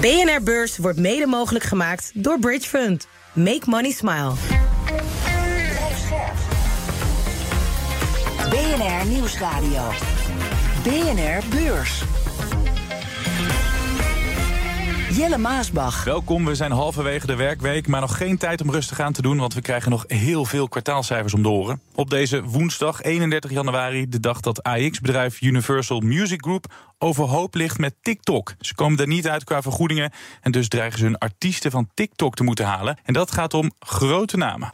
BNR Beurs wordt mede mogelijk gemaakt door Bridge Fund. Make money smile. BNR Nieuwsradio. BNR Beurs. Jelle Maasbach. Welkom, we zijn halverwege de werkweek, maar nog geen tijd om rustig aan te doen, want we krijgen nog heel veel kwartaalcijfers om de oren. Op deze woensdag 31 januari, de dag dat AX-bedrijf Universal Music Group overhoop ligt met TikTok. Ze komen er niet uit qua vergoedingen en dus dreigen ze hun artiesten van TikTok te moeten halen. En dat gaat om grote namen.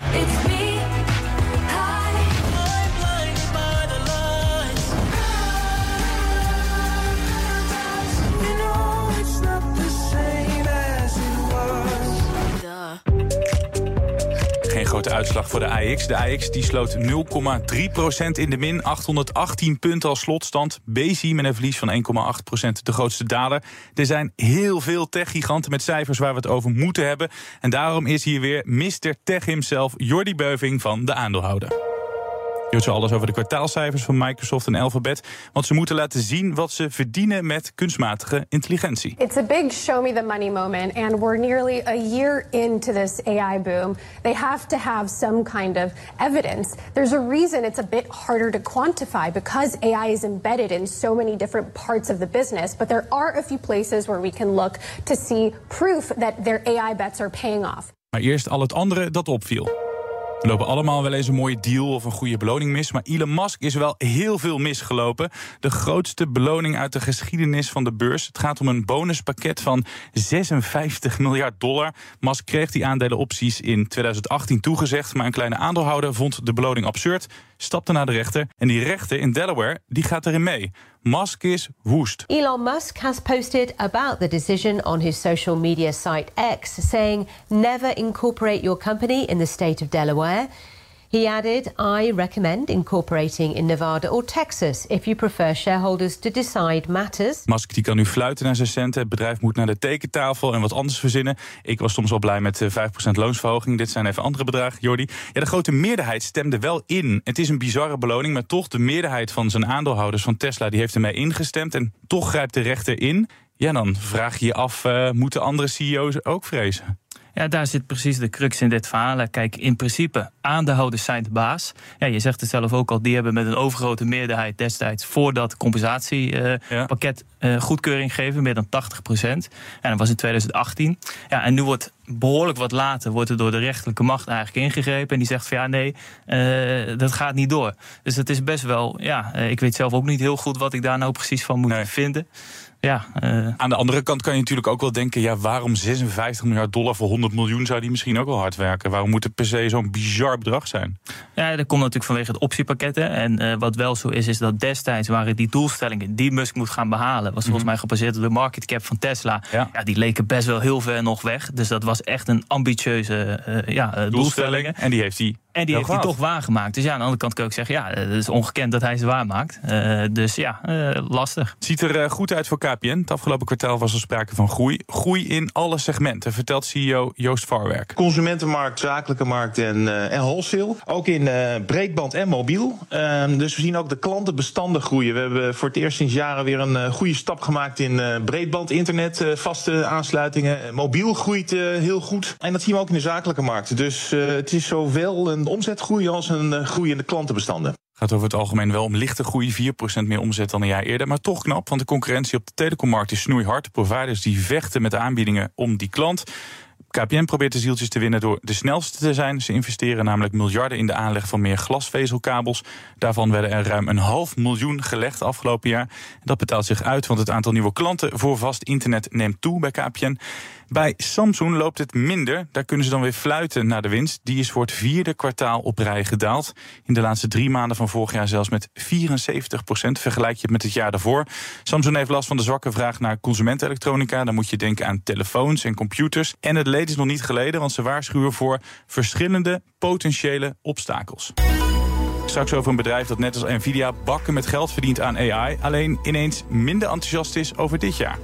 Grote uitslag voor de AX. De AX die sloot 0,3% in de min. 818 punten als slotstand. BC met een verlies van 1,8% de grootste daler. Er zijn heel veel tech-giganten met cijfers waar we het over moeten hebben. En daarom is hier weer Mr. Tech himself, Jordi Beuving van de aandeelhouder. Je hoort zo alles over de kwartaalcijfers van Microsoft en Alphabet. Want ze moeten laten zien wat ze verdienen met kunstmatige intelligentie. It's a big show me the money moment. And we're nearly a year into this AI boom. They have to have some kind of evidence. There's a reason it's a bit harder to quantify because AI is embedded in so many different parts of the business. But there are a few places where we can look to see proof that their AI bets are paying off. Maar eerst al het andere dat opviel. We lopen allemaal wel eens een mooie deal of een goede beloning mis. Maar Elon Musk is wel heel veel misgelopen. De grootste beloning uit de geschiedenis van de beurs. Het gaat om een bonuspakket van 56 miljard dollar. Musk kreeg die aandelenopties in 2018 toegezegd. Maar een kleine aandeelhouder vond de beloning absurd. Stapte naar de rechter. En die rechter in Delaware die gaat erin mee. Musk is. Elon Musk has posted about the decision on his social media site X, saying, Never incorporate your company in the state of Delaware. He added, I recommend incorporating in Nevada or Texas if you prefer shareholders to decide matters. Musk die kan nu fluiten naar zijn centen. Het bedrijf moet naar de tekentafel en wat anders verzinnen. Ik was soms wel blij met 5% eh, loonsverhoging. Dit zijn even andere bedragen, Jordi. Ja, de grote meerderheid stemde wel in. Het is een bizarre beloning, maar toch de meerderheid van zijn aandeelhouders van Tesla die heeft ermee ingestemd. En toch grijpt de rechter in. Ja, dan vraag je je af, uh, moeten andere CEO's ook vrezen? Ja, daar zit precies de crux in dit verhaal. Kijk, in principe, aandeelhouders zijn de baas. Ja, je zegt het zelf ook al, die hebben met een overgrote meerderheid destijds voor dat compensatiepakket uh, goedkeuring gegeven, meer dan 80 procent. En dat was in 2018. Ja, en nu wordt behoorlijk wat later wordt er door de rechterlijke macht eigenlijk ingegrepen. En die zegt van ja, nee, uh, dat gaat niet door. Dus het is best wel, ja, ik weet zelf ook niet heel goed wat ik daar nou precies van moet nee. vinden ja, uh... Aan de andere kant kan je natuurlijk ook wel denken: ja, waarom 56 miljard dollar voor 100 miljoen zou die misschien ook wel hard werken? Waarom moet het per se zo'n bizar bedrag zijn? Ja, dat komt natuurlijk vanwege het optiepakketten. En uh, wat wel zo is, is dat destijds waren die doelstellingen die Musk moet gaan behalen, was volgens mm -hmm. mij gebaseerd op de market cap van Tesla. Ja. ja. die leken best wel heel ver nog weg. Dus dat was echt een ambitieuze uh, ja, doelstelling. En die heeft hij en die heeft hij toch waargemaakt. Dus ja, aan de andere kant kun je ook zeggen... ja, het is ongekend dat hij ze waarmaakt. Uh, dus ja, uh, lastig. Het ziet er uh, goed uit voor KPN. Het afgelopen kwartaal was er sprake van groei. Groei in alle segmenten, vertelt CEO Joost Varwerk. Consumentenmarkt, zakelijke markt en, en wholesale. Ook in breedband en mobiel. Ehm, dus we zien ook de klantenbestanden groeien. We hebben voor het eerst sinds jaren weer een goede stap gemaakt... in breedband, internet, vaste aansluitingen. Mobiel groeit heel goed. En dat zien we ook in de zakelijke markt. Dus het is zowel een omzetgroei als een uh, groeiende klantenbestanden. Gaat over het algemeen wel om lichte groei, 4% meer omzet dan een jaar eerder. Maar toch knap, want de concurrentie op de telecommarkt is snoeihard. De providers die vechten met aanbiedingen om die klant. KPN probeert de zieltjes te winnen door de snelste te zijn. Ze investeren namelijk miljarden in de aanleg van meer glasvezelkabels. Daarvan werden er ruim een half miljoen gelegd afgelopen jaar. Dat betaalt zich uit, want het aantal nieuwe klanten voor vast internet neemt toe bij KPN. Bij Samsung loopt het minder. Daar kunnen ze dan weer fluiten naar de winst. Die is voor het vierde kwartaal op rij gedaald. In de laatste drie maanden van vorig jaar zelfs met 74 procent. Vergelijk je het met het jaar daarvoor. Samsung heeft last van de zwakke vraag naar consumentenelektronica. Dan moet je denken aan telefoons en computers. En het leed is nog niet geleden, want ze waarschuwen voor verschillende potentiële obstakels. Straks over een bedrijf dat net als Nvidia bakken met geld verdient aan AI. Alleen ineens minder enthousiast is over dit jaar.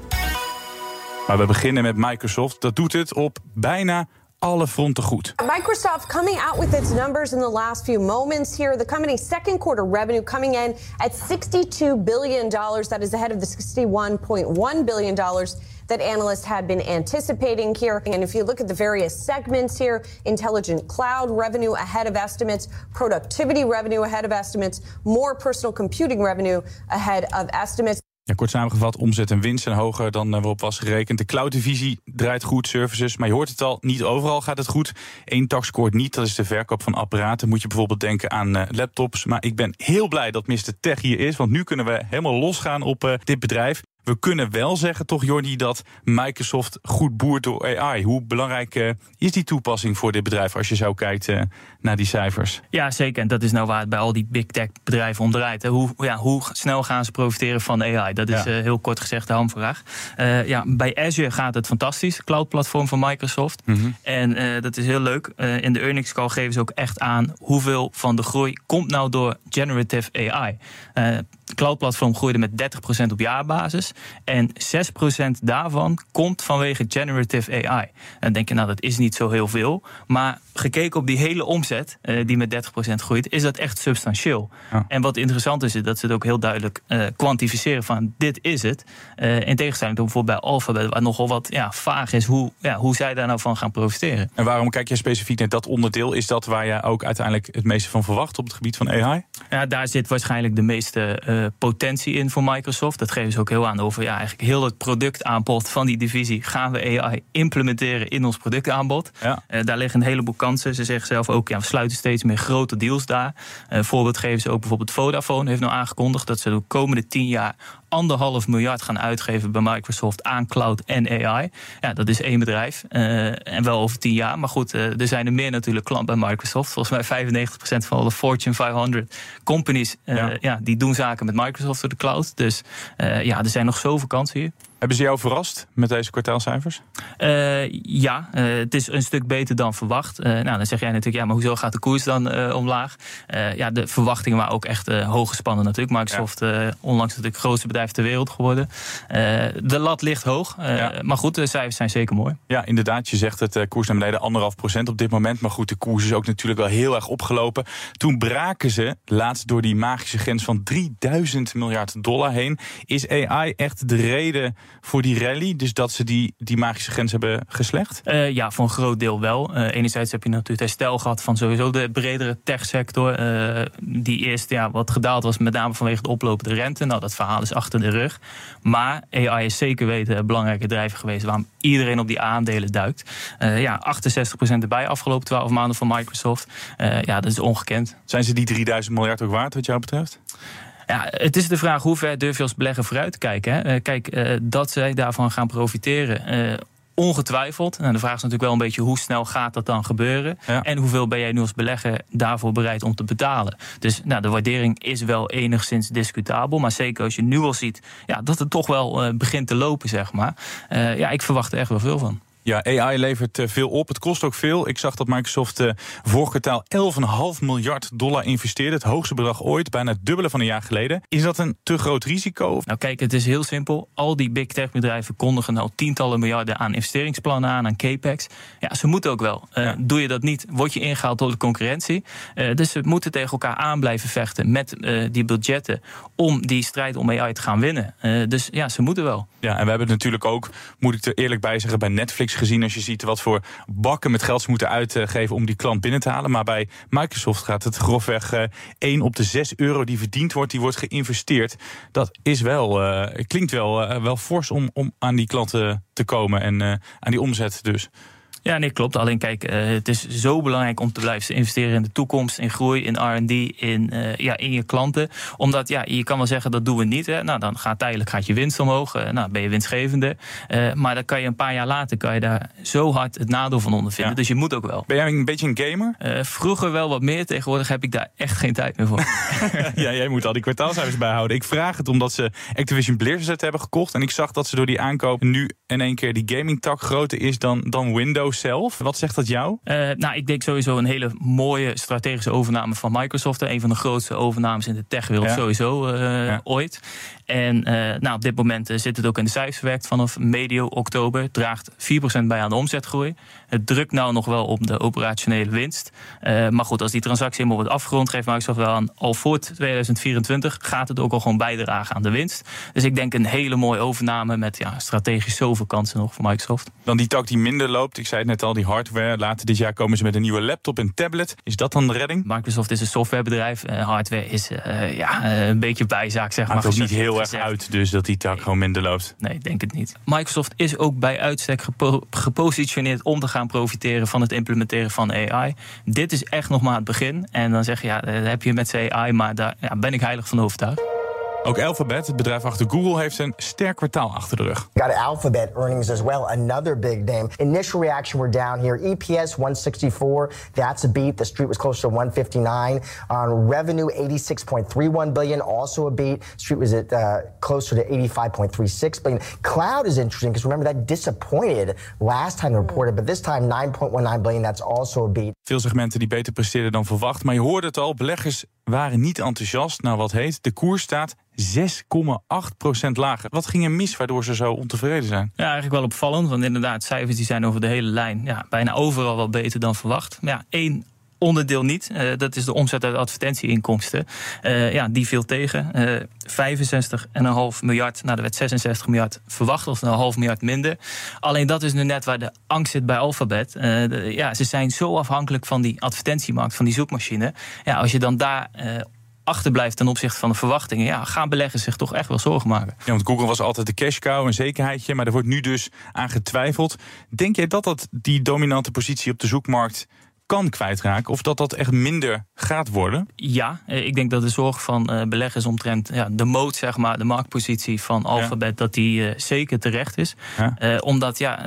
Maar we beginnen met Microsoft. Dat doet het op bijna alle fronten goed. Microsoft coming out with its numbers in the last few moments here. The company's second quarter revenue coming in at $62 billion. That is ahead of the $61.1 billion that analysts had been anticipating here. And if you look at the various segments here, intelligent cloud revenue ahead of estimates, productivity revenue ahead of estimates, more personal computing revenue ahead of estimates. Ja, kort samengevat, omzet en winst zijn hoger dan uh, waarop was gerekend. De cloud-divisie draait goed, services. Maar je hoort het al, niet overal gaat het goed. Eén tak scoort niet, dat is de verkoop van apparaten. Moet je bijvoorbeeld denken aan uh, laptops. Maar ik ben heel blij dat Mr. Tech hier is. Want nu kunnen we helemaal losgaan op uh, dit bedrijf. We kunnen wel zeggen, toch, Jordi, dat Microsoft goed boert door AI. Hoe belangrijk uh, is die toepassing voor dit bedrijf als je zo kijkt uh, naar die cijfers? Ja, zeker. En dat is nou waar het bij al die big tech bedrijven om draait. Hè. Hoe, ja, hoe snel gaan ze profiteren van AI? Dat is ja. uh, heel kort gezegd de hamvraag. ja, bij Azure gaat het fantastisch, cloud-platform van Microsoft. Mm -hmm. En dat is heel leuk. in de earnings call geven ze ook echt aan hoeveel van de groei komt nou door generative AI. Cloud-platform groeide met 30% op jaarbasis. En 6% daarvan komt vanwege generative AI. En dan denk je, nou, dat is niet zo heel veel. Maar gekeken op die hele omzet, uh, die met 30% groeit, is dat echt substantieel. Ja. En wat interessant is, is dat ze het ook heel duidelijk uh, kwantificeren van dit is het. Uh, in tegenstelling tot bijvoorbeeld bij Alphabet, waar nogal wat ja, vaag is hoe, ja, hoe zij daar nou van gaan profiteren. En waarom kijk je specifiek naar dat onderdeel? Is dat waar je ook uiteindelijk het meeste van verwacht op het gebied van AI? Ja, daar zit waarschijnlijk de meeste potentie in voor Microsoft. Dat geven ze ook heel aan over ja, eigenlijk heel het productaanbod van die divisie gaan we AI implementeren in ons productaanbod. Ja. Uh, daar liggen een heleboel kansen. Ze zeggen zelf ook, ja, we sluiten steeds meer grote deals daar. Uh, voorbeeld geven ze ook bijvoorbeeld Vodafone heeft nou aangekondigd dat ze de komende tien jaar anderhalf miljard gaan uitgeven bij Microsoft aan cloud en AI. Ja, dat is één bedrijf. Uh, en wel over tien jaar. Maar goed, uh, er zijn er meer natuurlijk klant bij Microsoft. Volgens mij 95% van alle Fortune 500 companies uh, ja. ja. die doen zaken met Microsoft voor de cloud. Dus ja, er zijn nog zoveel kansen hier. Hebben ze jou verrast met deze kwartaalcijfers? Uh, ja, uh, het is een stuk beter dan verwacht. Uh, nou, dan zeg jij natuurlijk, ja, maar hoezo gaat de koers dan omlaag? ja, de verwachtingen waren ook echt hoog gespannen natuurlijk. Microsoft, ja. onlangs natuurlijk het grootste bedrijf ter wereld geworden. de lat ligt hoog, ja. maar goed, de cijfers zijn zeker mooi. Ja, inderdaad, je zegt het, koers naar beneden anderhalf procent op dit moment. Maar goed, de koers is ook natuurlijk wel heel erg opgelopen. Toen braken ze, laatst door die magische grens van 3000 miljard dollar heen. Is AI echt de reden voor die rally? Dus dat ze die, die magische grens hebben geslecht? Uh, ja, voor een groot deel wel. Uh, enerzijds heb je natuurlijk herstel gehad van sowieso de bredere techsector. Uh, die eerst ja, wat gedaald was, met name vanwege de oplopende rente. Nou, dat verhaal is achter de rug. Maar AI is zeker weten een belangrijke drijver geweest waarom iedereen op die aandelen duikt. ja, 68% erbij afgelopen 12 maanden van Microsoft. ja, dat is ongekend. Zijn ze die 3000 miljard ook waard, wat jou betreft? Ja, het is de vraag hoe ver durf je als belegger vooruit te kijken. Hè? Kijk, uh, dat zij daarvan gaan profiteren. Uh, ongetwijfeld. Nou, de vraag is natuurlijk wel een beetje hoe snel gaat dat dan gebeuren. Ja. En hoeveel ben jij nu als belegger daarvoor bereid om te betalen. Dus nou, de waardering is wel enigszins discutabel. Maar zeker als je nu al ziet ja, dat het toch wel uh, begint te lopen, zeg maar. ja, ik verwacht er echt wel veel van. Ja, AI levert veel op. Het kost ook veel. Ik zag dat Microsoft vorig kwartaal 11,5 miljard dollar investeerde. Het hoogste bedrag ooit, bijna het dubbele van een jaar geleden. Is dat een te groot risico? Nou kijk, het is heel simpel. Al die big tech bedrijven kondigen al tientallen miljarden aan investeringsplannen aan, aan capex. Ja, ze moeten ook wel. Uh, ja. Doe je dat niet, word je ingehaald door de concurrentie. Uh, dus ze moeten tegen elkaar aan blijven vechten met die budgetten om die strijd om AI te gaan winnen. dus ja, ze moeten wel. Ja, en we hebben het natuurlijk ook, moet ik er eerlijk bij zeggen, bij Netflix gezien als je ziet wat voor bakken met geld ze moeten uitgeven om die klant binnen te halen. Maar bij Microsoft gaat het grofweg uh, 1 op de 6 euro die verdiend wordt, die wordt geïnvesteerd. Dat is wel, uh, klinkt wel, uh, wel fors om, om aan die klanten te komen en aan die omzet dus. Ja, nee, klopt. Alleen kijk, uh, het is zo belangrijk om te blijven investeren in de toekomst, in groei, in R&D, in, uh, ja, in je klanten. Omdat ja, je kan wel zeggen dat doen we niet. Hè. Nou, dan gaat tijdelijk gaat je winst omhoog. Uh, nou, ben je winstgevende. maar dan kan je een paar jaar later kan je daar zo hard het nadeel van ondervinden. Ja. Dus je moet ook wel. Ben jij een beetje een gamer? vroeger wel wat meer. Tegenwoordig heb ik daar echt geen tijd meer voor. ja, jij moet al die kwartaalcijfers bijhouden. Ik vraag het omdat ze Activision Blizzard hebben gekocht. En ik zag dat ze door die aankoop nu in één keer die gaming tak groter is dan, dan Windows zelf. Wat zegt dat jou? Uh, nou, ik denk sowieso een hele mooie strategische overname van Microsoft. Een van de grootste overnames in de techwereld sowieso uh, ooit. En uh, nou, op dit moment zit het ook in de cijfers verwerkt vanaf medio oktober. Draagt 4% bij aan de omzetgroei. Het drukt nou nog wel op de operationele winst. maar goed, als die transactie helemaal wordt afgerond, geeft Microsoft wel aan. Al voor 2024 gaat het ook al gewoon bijdragen aan de winst. Dus ik denk een hele mooie overname met ja, strategisch zoveel kansen nog voor Microsoft. Dan die tak die minder loopt. Ik zei het net al, die hardware. Later dit jaar komen ze met een nieuwe laptop en tablet. Is dat dan de redding? Microsoft is een softwarebedrijf. Hardware is uh, ja, een beetje bijzaak, zeg maar. Het ook niet heel erg uit, dus dat die tak nee. gewoon minder loopt. Nee, ik denk het niet. Microsoft is ook bij uitstek gepo gepositioneerd om te gaan profiteren van het implementeren van AI. Dit is echt nog maar het begin. En dan zeg je, ja, dat heb je met AI, maar daar ja, ben ik heilig van overtuigd. Ook Alphabet, het bedrijf achter Google, heeft een sterk kwartaal achter de rug. Got Alphabet earnings as well, another big name. Initial reaction we're down here. EPS 164, that's a beat. The street was closer to 159. On revenue 86.31 billion, also a beat. Street was at uh, closer to 85.36 billion. Cloud is interesting because remember that disappointed last time reported, but this time 9.19 billion, that's also a beat. Veel segmenten die beter presteerden dan verwacht, maar je hoorde het al, beleggers waren niet enthousiast. Nou, wat heet, de koers staat 6,8% lager. Wat ging er mis waardoor ze zo ontevreden zijn? Ja, eigenlijk wel opvallend. Want inderdaad, cijfers die zijn over de hele lijn ja, bijna overal wel beter dan verwacht. Maar ja, één onderdeel niet. Uh, dat is de omzet uit advertentieinkomsten. Uh, ja, die viel tegen. Uh, eh, 65,5 miljard. Nou, er werd 66 miljard verwacht, of een half miljard minder. Alleen dat is nu net waar de angst zit bij Alphabet. Ja, ze zijn zo afhankelijk van die advertentiemarkt, van die zoekmachine. Ja, als je dan daar achterblijft ten opzichte van de verwachtingen, ja, gaan beleggers zich toch echt wel zorgen maken. Ja, want Google was altijd de cash cow, een zekerheidje, maar er wordt nu dus aan getwijfeld. Denk jij dat dat die dominante positie op de zoekmarkt kan kwijtraken? Of dat dat echt minder gaat worden? Ja, eh, ik denk dat de zorg van uh, beleggers omtrent ja, de moot, zeg maar, de marktpositie van Alphabet, dat die uh, zeker terecht is. Ja. Uh, omdat ja,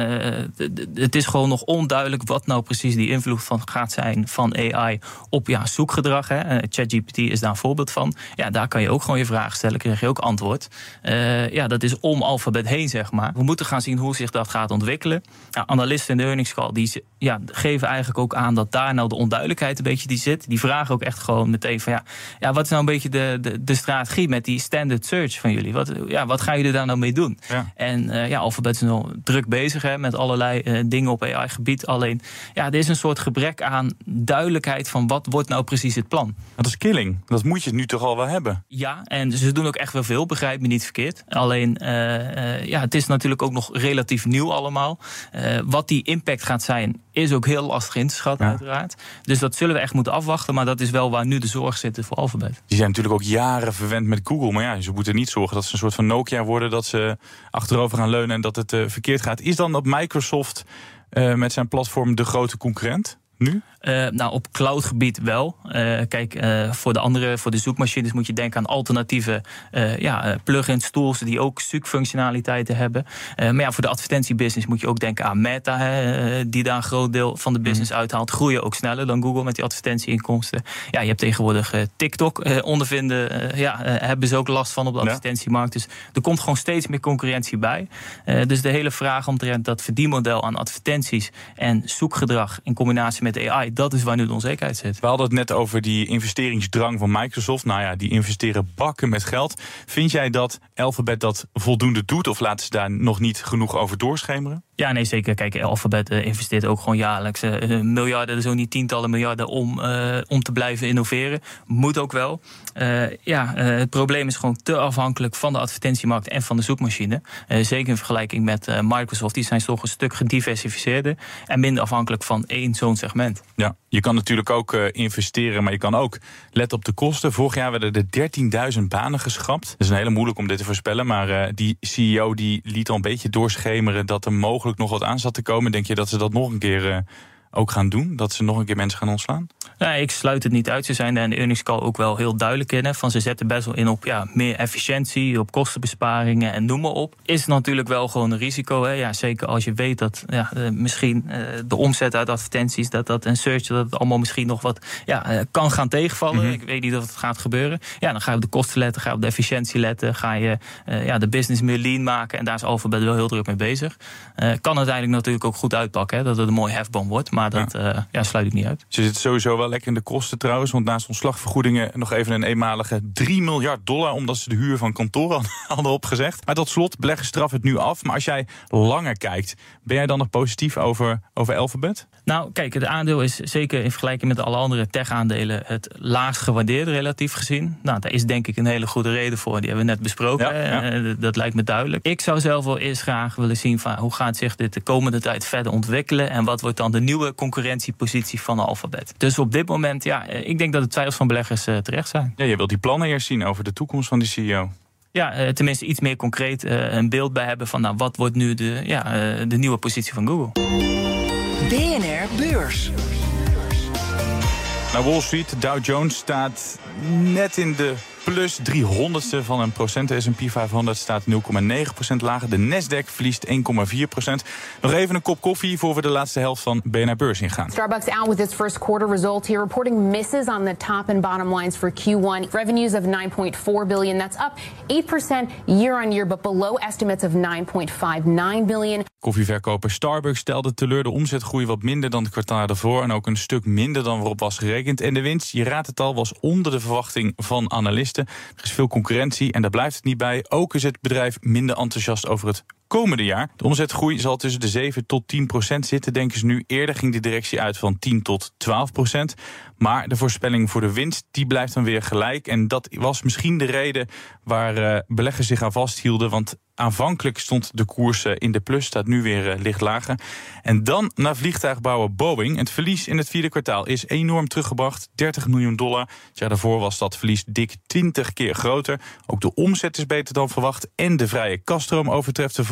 het is gewoon nog onduidelijk wat nou precies die invloed van gaat zijn van AI op ja, zoekgedrag. Hè. ChatGPT is daar een voorbeeld van. Ja, daar kan je ook gewoon je vraag stellen, krijg je ook antwoord. ja, dat is om Alphabet heen, zeg maar. We moeten gaan zien hoe zich dat gaat ontwikkelen. Ja, analisten in de earnings call die ja, geven eigenlijk ook aan dat daar nou de onduidelijkheid een beetje die zit. Die vragen ook echt gewoon meteen van ja, ja wat is nou een beetje de, de, de strategie met die standard search van jullie? Wat, ja, wat gaan jullie daar nou mee doen? Ja. En uh, ja, Alphabet is nog druk bezig hè, met allerlei uh, dingen op AI-gebied. Alleen, ja, er is een soort gebrek aan duidelijkheid van wat wordt nou precies het plan. Dat is killing. Dat moet je nu toch al wel hebben. Ja, en ze doen ook echt wel veel, begrijp me niet verkeerd. Alleen, uh, ja, het is natuurlijk ook nog relatief nieuw allemaal. wat die impact gaat zijn, is ook heel lastig in te schatten, ja. Dus dat zullen we echt moeten afwachten. Maar dat is wel waar nu de zorg zit voor Alphabet. Die zijn natuurlijk ook jaren verwend met Google. Maar ja, ze moeten niet zorgen dat ze een soort van Nokia worden. Dat ze achterover gaan leunen en dat het uh, verkeerd gaat. Is dan op Microsoft uh, met zijn platform de grote concurrent? Nu? Uh, nou, op cloudgebied wel. Uh, kijk, uh, voor de andere, voor de zoekmachines moet je denken aan alternatieve ja, plugins, tools die ook zoekfunctionaliteiten hebben. maar ja, voor de advertentiebusiness moet je ook denken aan Meta, hè, die daar een groot deel van de mhm. business uithaalt. Groeien ook sneller dan Google met die advertentieinkomsten. Ja, je hebt tegenwoordig TikTok ondervinden. ja, hebben ze ook last van op de advertentiemarkt. Dus er komt gewoon steeds meer concurrentie bij. dus de hele vraag omtrent dat verdienmodel aan advertenties en zoekgedrag in combinatie met AI, dat is waar nu de onzekerheid zit. We hadden het net over die investeringsdrang van Microsoft. Nou ja, die investeren bakken met geld. Vind jij dat Alphabet dat voldoende doet of laten ze daar nog niet genoeg over doorschemeren? Ja, nee, zeker. Kijk, Alphabet uh, investeert ook gewoon jaarlijks uh, miljarden, zo niet tientallen miljarden om, om te blijven innoveren. Moet ook wel. ja, het probleem is gewoon te afhankelijk van de advertentiemarkt en van de zoekmachine. zeker in vergelijking met Microsoft. Die zijn toch een stuk gediversificeerder en minder afhankelijk van één zo'n segment. Ja, je kan natuurlijk ook investeren, maar je kan ook letten op de kosten. Vorig jaar werden er 13.000 banen geschrapt. Dat is een hele moeilijk om dit te voorspellen, maar die CEO die liet al een beetje doorschemeren dat er mogelijk nog wat aan zat te komen. Denk je dat ze dat nog een keer uh, ook gaan doen? Dat ze nog een keer mensen gaan ontslaan? Ja, ik sluit het niet uit. Ze zijn daar in de earnings call ook wel heel duidelijk in. Hè, van ze zetten best wel in op ja, meer efficiëntie, op kostenbesparingen en noem maar op. Is natuurlijk wel gewoon een risico. Hè. Ja, zeker als je weet dat ja, eh, misschien uh, de omzet uit advertenties, dat dat en search, dat het allemaal misschien nog wat ja, uh, kan gaan tegenvallen. Mm -hmm. Ik weet niet of het gaat gebeuren. Ja, dan ga je op de kosten letten, ga je op de efficiëntie letten, ga je ja, de business meer lean maken. En daar is Alphabet wel heel druk mee bezig. kan uiteindelijk natuurlijk ook goed uitpakken, hè, dat het een mooi hefboom wordt. Maar dat ja. ja sluit ik niet uit. Ze zit sowieso wel lekker in de kosten trouwens. Want naast ontslagvergoedingen nog even een eenmalige 3 miljard dollar. Omdat ze de huur van kantoren hadden opgezegd. Maar tot slot, beleggen straf het nu af. Maar als jij langer kijkt, ben jij dan nog positief over, over Alphabet? Nou, kijk, het aandeel is zeker in vergelijking met alle andere tech-aandelen het laagst gewaardeerd relatief gezien. Nou, daar is denk ik een hele goede reden voor. Die hebben we net besproken. Ja, ja. Dat, dat lijkt me duidelijk. Ik zou zelf wel eerst graag willen zien van hoe gaat zich dit de komende tijd verder ontwikkelen. En wat wordt dan de nieuwe concurrentiepositie van Alphabet. Dus op dit moment, ja, ik denk dat de twijfels van beleggers uh, terecht zijn. Ja, je wilt die plannen eerst zien over de toekomst van die CEO. Ja, uh, tenminste iets meer concreet uh, een beeld bij hebben van nou, wat wordt nu de, ja, de nieuwe positie van Google. BNR Beurs. Nou, Wall Street, Dow Jones staat net in de plus 300ste van een procent. De S&P 500 staat 0,9 procent lager. De Nasdaq verliest 1,4 procent. Nog even een kop koffie voor we de laatste helft van BNR Beurs ingaan. Starbucks out with its first quarter results here, reporting misses on the top and bottom lines for Q1. Revenues of 9.4 billion, that's up 8% year on year, but below estimates of 9.59 billion. Koffieverkoper Starbucks stelde teleur de omzetgroei wat minder dan het kwartaal ervoor en ook een stuk minder dan waarop was gerekend. En de winst, je raadt het al, was onder de verwachting van analisten. Er is veel concurrentie en daar blijft het niet bij. Ook is het bedrijf minder enthousiast over het komende jaar. De omzetgroei zal tussen de 7 tot 10 procent zitten, denken ze nu. Eerder ging de directie uit van 10 tot 12 procent. Maar de voorspelling voor de winst die blijft dan weer gelijk. En dat was misschien de reden waar uh, beleggers zich aan vasthielden. Want aanvankelijk stond de koers uh, in de plus, staat nu weer uh, licht lager. En dan naar vliegtuigbouwer Boeing. Het verlies in het vierde kwartaal is enorm teruggebracht. 30 miljoen dollar. Het jaar daarvoor was dat verlies dik 20 keer groter. Ook de omzet is beter dan verwacht. En de vrije kaststroom overtreft de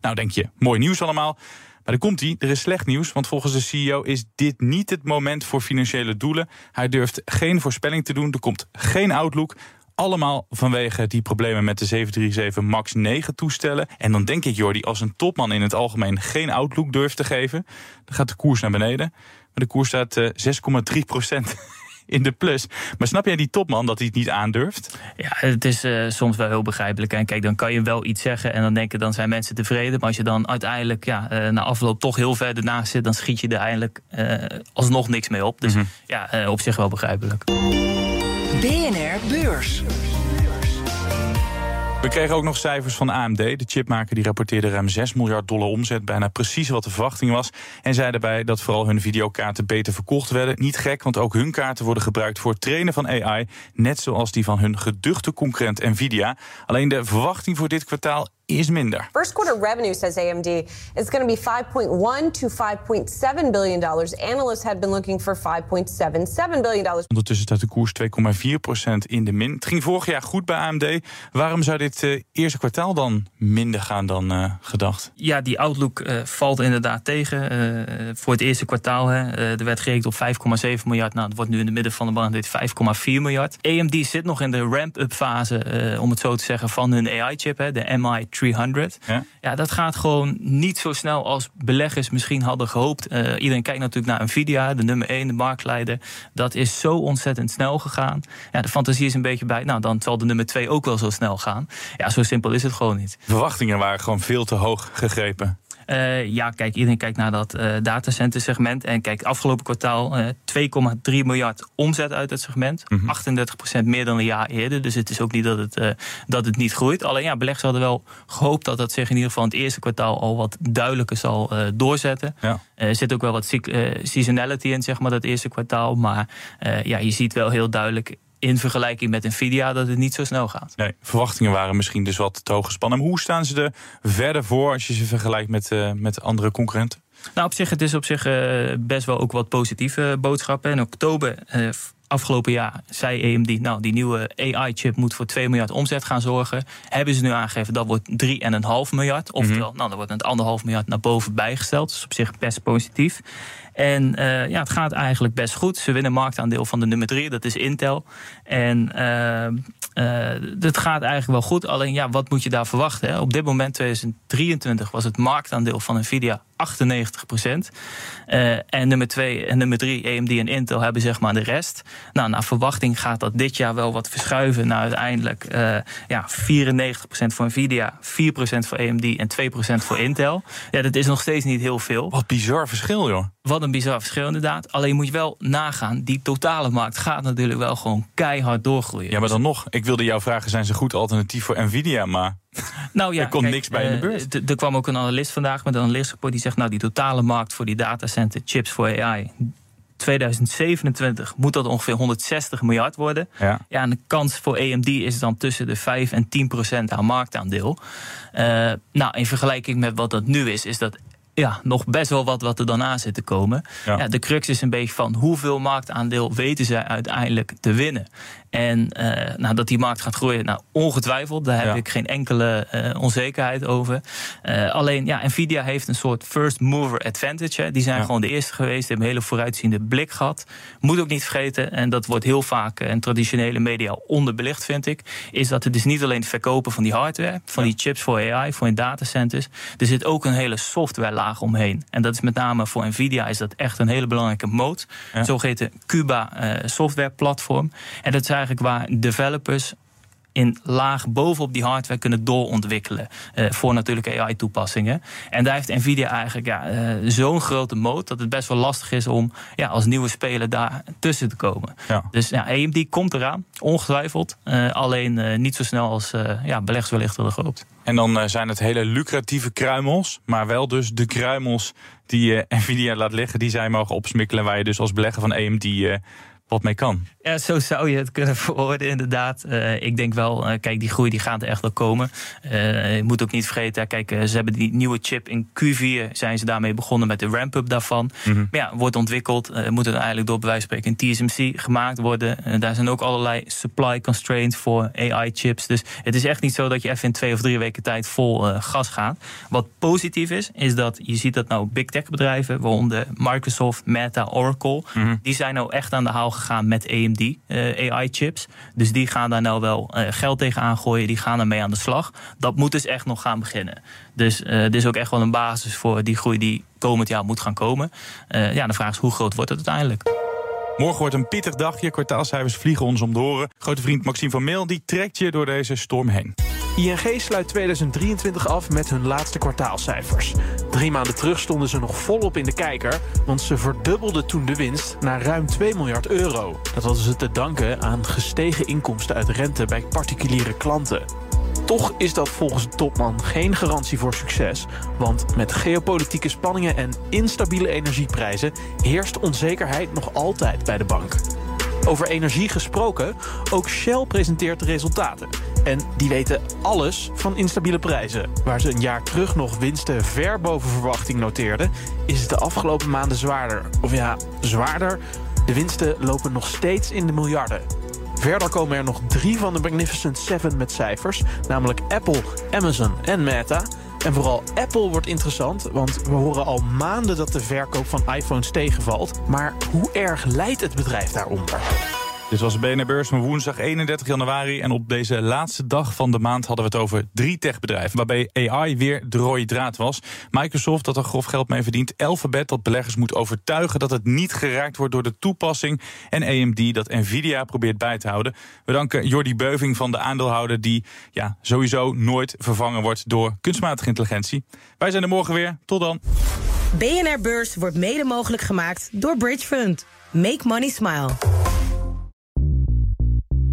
Nou denk je, mooi nieuws allemaal. Maar er komt hij, er is slecht nieuws, want volgens de CEO is dit niet het moment voor financiële doelen. Hij durft geen voorspelling te doen, er komt geen outlook. Allemaal vanwege die problemen met de 737 MAX 9 toestellen. En dan denk ik, Jordi, als een topman in het algemeen geen outlook durft te geven, dan gaat de koers naar beneden. Maar de koers staat uh, 6,3 procent in de plus. Maar snap jij die topman dat hij het niet aandurft? Ja, het is uh, soms wel heel begrijpelijk. En kijk, dan kan je wel iets zeggen en dan denken dan zijn mensen tevreden. Maar als je dan uiteindelijk ja, uh, na afloop toch heel ver ernaast zit, dan schiet je er eigenlijk uh, alsnog niks mee op. Dus mm -hmm. ja, op zich wel begrijpelijk. BNR Beurs. We kregen ook nog cijfers van AMD. De chipmaker die rapporteerde ruim 6 miljard dollar omzet. Bijna precies wat de verwachting was. En zei daarbij dat vooral hun videokaarten beter verkocht werden. Niet gek, want ook hun kaarten worden gebruikt voor het trainen van AI. Net zoals die van hun geduchte concurrent Nvidia. Alleen de verwachting voor dit kwartaal is minder. First quarter revenue, says AMD, is going to be 5.1 to 5.7 billion dollars. Analysts had been looking for 5.77 billion dollars. Ondertussen staat de koers 2,4% in de min. Het ging vorig jaar goed bij AMD. Waarom zou dit uh, eerste kwartaal dan minder gaan dan uh, gedacht? Ja, die outlook uh, valt inderdaad tegen. voor het eerste kwartaal hè, er werd gerekend op 5,7 miljard. Nou, dat wordt nu in de midden van de band dit 5,4 miljard. AMD zit nog in de ramp-up fase, om het zo te zeggen, van hun AI-chip, de MI 300. Ja. ja, dat gaat gewoon niet zo snel als beleggers misschien hadden gehoopt. Uh, iedereen kijkt natuurlijk naar Nvidia, de nummer 1, de marktleider. Dat is zo ontzettend snel gegaan. Ja, de fantasie is een beetje bij, nou dan zal de nummer 2 ook wel zo snel gaan. Ja, zo simpel is het gewoon niet. Verwachtingen waren gewoon veel te hoog gegrepen. Uh, ja, kijk, iedereen kijkt naar dat uh, datacenter segment. En kijk, afgelopen kwartaal uh, 2,3 miljard omzet uit het segment. Mm -hmm. 38% meer dan een jaar eerder. Dus het is ook niet dat het, dat het niet groeit. Alleen ja, beleggers hadden wel gehoopt dat dat zich in ieder geval in het eerste kwartaal al wat duidelijker zal doorzetten. Ja. Er zit ook wel wat seasonality in, zeg maar, dat eerste kwartaal. Maar ja, je ziet wel heel duidelijk in vergelijking met Nvidia dat het niet zo snel gaat. Nee, verwachtingen waren misschien dus wat te hoog gespannen. Maar hoe staan ze er verder voor als je ze vergelijkt met, uh, met andere concurrenten? Nou, op zich, het is op zich uh, best wel ook wat positieve boodschappen. In oktober uh, afgelopen jaar zei AMD, nou, die nieuwe AI-chip moet voor 2 miljard omzet gaan zorgen. Hebben ze nu aangegeven dat wordt 3,5 miljard. Oftewel, nou, dan wordt een anderhalf miljard naar boven bijgesteld. Dat is op zich best positief. En uh, ja, het gaat eigenlijk best goed. Ze winnen marktaandeel van de nummer 3, dat is Intel. En uh, uh, het gaat eigenlijk wel goed. Alleen ja, wat moet je daar verwachten? Hè? Op dit moment, 2023, was het marktaandeel van Nvidia 98 procent. Uh, en nummer 2 en nummer 3, AMD en Intel, hebben zeg maar de rest. Nou, naar verwachting gaat dat dit jaar wel wat verschuiven naar uiteindelijk uh, ja, 94 procent voor Nvidia, 4 procent voor AMD en 2 procent voor Intel. Ja, dat is nog steeds niet heel veel. Wat bizar verschil, joh. Wat een bizar verschil, inderdaad. Alleen moet je wel nagaan, die totale markt gaat natuurlijk wel gewoon keihard doorgroeien. Ja, maar dan nog. Ik wilde jou vragen, zijn ze goed alternatief voor Nvidia? Maar nou ja, er komt niks bij in de beurs. Er kwam ook een analist vandaag met een analistrapport die zegt... nou, die totale markt voor die datacenter chips voor AI... 2027 moet dat ongeveer 160 miljard worden. Ja. ja, en de kans voor AMD is dan tussen de 5 en 10 procent aan marktaandeel. Uh, nou, in vergelijking met wat dat nu is, is dat ja, nog best wel wat, wat er dan aan zit te komen. Ja. ja. de crux is een beetje van hoeveel marktaandeel weten zij uiteindelijk te winnen. En uh, nou, dat die markt gaat groeien, nou, ongetwijfeld. Daar heb ik geen enkele uh, onzekerheid over. Uh, alleen, ja, Nvidia heeft een soort first mover advantage. Hè. Die zijn ja. gewoon de eerste geweest, hebben een hele vooruitziende blik gehad. Moet ook niet vergeten, en dat wordt heel vaak in traditionele media onderbelicht, vind ik. Is dat het dus niet alleen het verkopen van die hardware, van die chips voor AI, voor in datacenters. Er zit ook een hele software laag omheen. En dat is met name voor Nvidia is dat echt een hele belangrijke moot. Zogeheten Cuba software platform. En dat zijn eigenlijk waar developers in laag bovenop die hardware kunnen doorontwikkelen. Uh, voor natuurlijk AI-toepassingen. En daar heeft Nvidia eigenlijk ja, uh, zo'n grote moot dat het best wel lastig is om ja, als nieuwe speler daar tussen te komen. Ja. Dus ja, AMD komt eraan, ongetwijfeld. Uh, alleen niet zo snel als ja, beleggers wellicht hadden gehoopt. En dan zijn het hele lucratieve kruimels, maar wel dus de kruimels die Nvidia laat liggen, die zij mogen opsmikkelen, waar je dus als belegger van AMD wat mee kan. Ja, zo zou je het kunnen verwoorden, inderdaad. Uh, ik denk wel, uh, kijk, die groei die gaat er echt wel komen. Uh, je moet ook niet vergeten, kijk, ze hebben die nieuwe chip in Q4, zijn ze daarmee begonnen met de ramp-up daarvan. Mm -hmm. Maar ja, wordt ontwikkeld, moet er eigenlijk door bij wijze van spreken in TSMC gemaakt worden. daar zijn ook allerlei supply constraints voor AI-chips. Dus het is echt niet zo dat je even in twee of drie weken tijd vol gas gaat. Wat positief is, is dat je ziet dat nou big tech bedrijven, waaronder Microsoft, Meta, Oracle, mm -hmm. die zijn nou echt aan de haal gegaan met AMD uh, AI-chips. Dus die gaan daar nou wel uh, geld tegenaan gooien. Die gaan ermee aan de slag. Dat moet dus echt nog gaan beginnen. Dus uh, dit is ook echt wel een basis voor die groei die komend jaar moet gaan komen. ja, de vraag is hoe groot wordt het uiteindelijk? Morgen wordt een pittig dagje. Kwartaalcijfers vliegen ons om de oren. Grote vriend Maxime van Meel die trekt je door deze storm heen. ING sluit 2023 af met hun laatste kwartaalcijfers. Drie maanden terug stonden ze nog volop in de kijker, want ze verdubbelden toen de winst naar ruim 2 miljard euro. Dat hadden ze te danken aan gestegen inkomsten uit rente bij particuliere klanten. Toch is dat volgens de topman geen garantie voor succes. Want met geopolitieke spanningen en instabiele energieprijzen heerst onzekerheid nog altijd bij de bank. Over energie gesproken, ook Shell presenteert de resultaten. En die weten alles van instabiele prijzen. Waar ze een jaar terug nog winsten ver boven verwachting noteerden, is het de afgelopen maanden zwaarder. Of ja, zwaarder. De winsten lopen nog steeds in de miljarden. Verder komen er nog drie van de Magnificent Seven met cijfers, namelijk Apple, Amazon en Meta. En vooral Apple wordt interessant, want we horen al maanden dat de verkoop van iPhones tegenvalt. Maar hoe erg leidt het bedrijf daaronder? Dit was BNR Beurs van woensdag 31 januari. En op deze laatste dag van de maand hadden we het over drie techbedrijven. Waarbij AI weer de rode draad was. Microsoft, dat er grof geld mee verdient. Alphabet, dat beleggers moet overtuigen dat het niet geraakt wordt door de toepassing. En AMD, dat Nvidia probeert bij te houden. We danken Jordi Beuving van de aandeelhouder. Die ja, sowieso nooit vervangen wordt door kunstmatige intelligentie. Wij zijn er morgen weer. Tot dan. BNR Beurs wordt mede mogelijk gemaakt door Bridge Fund. Make money smile.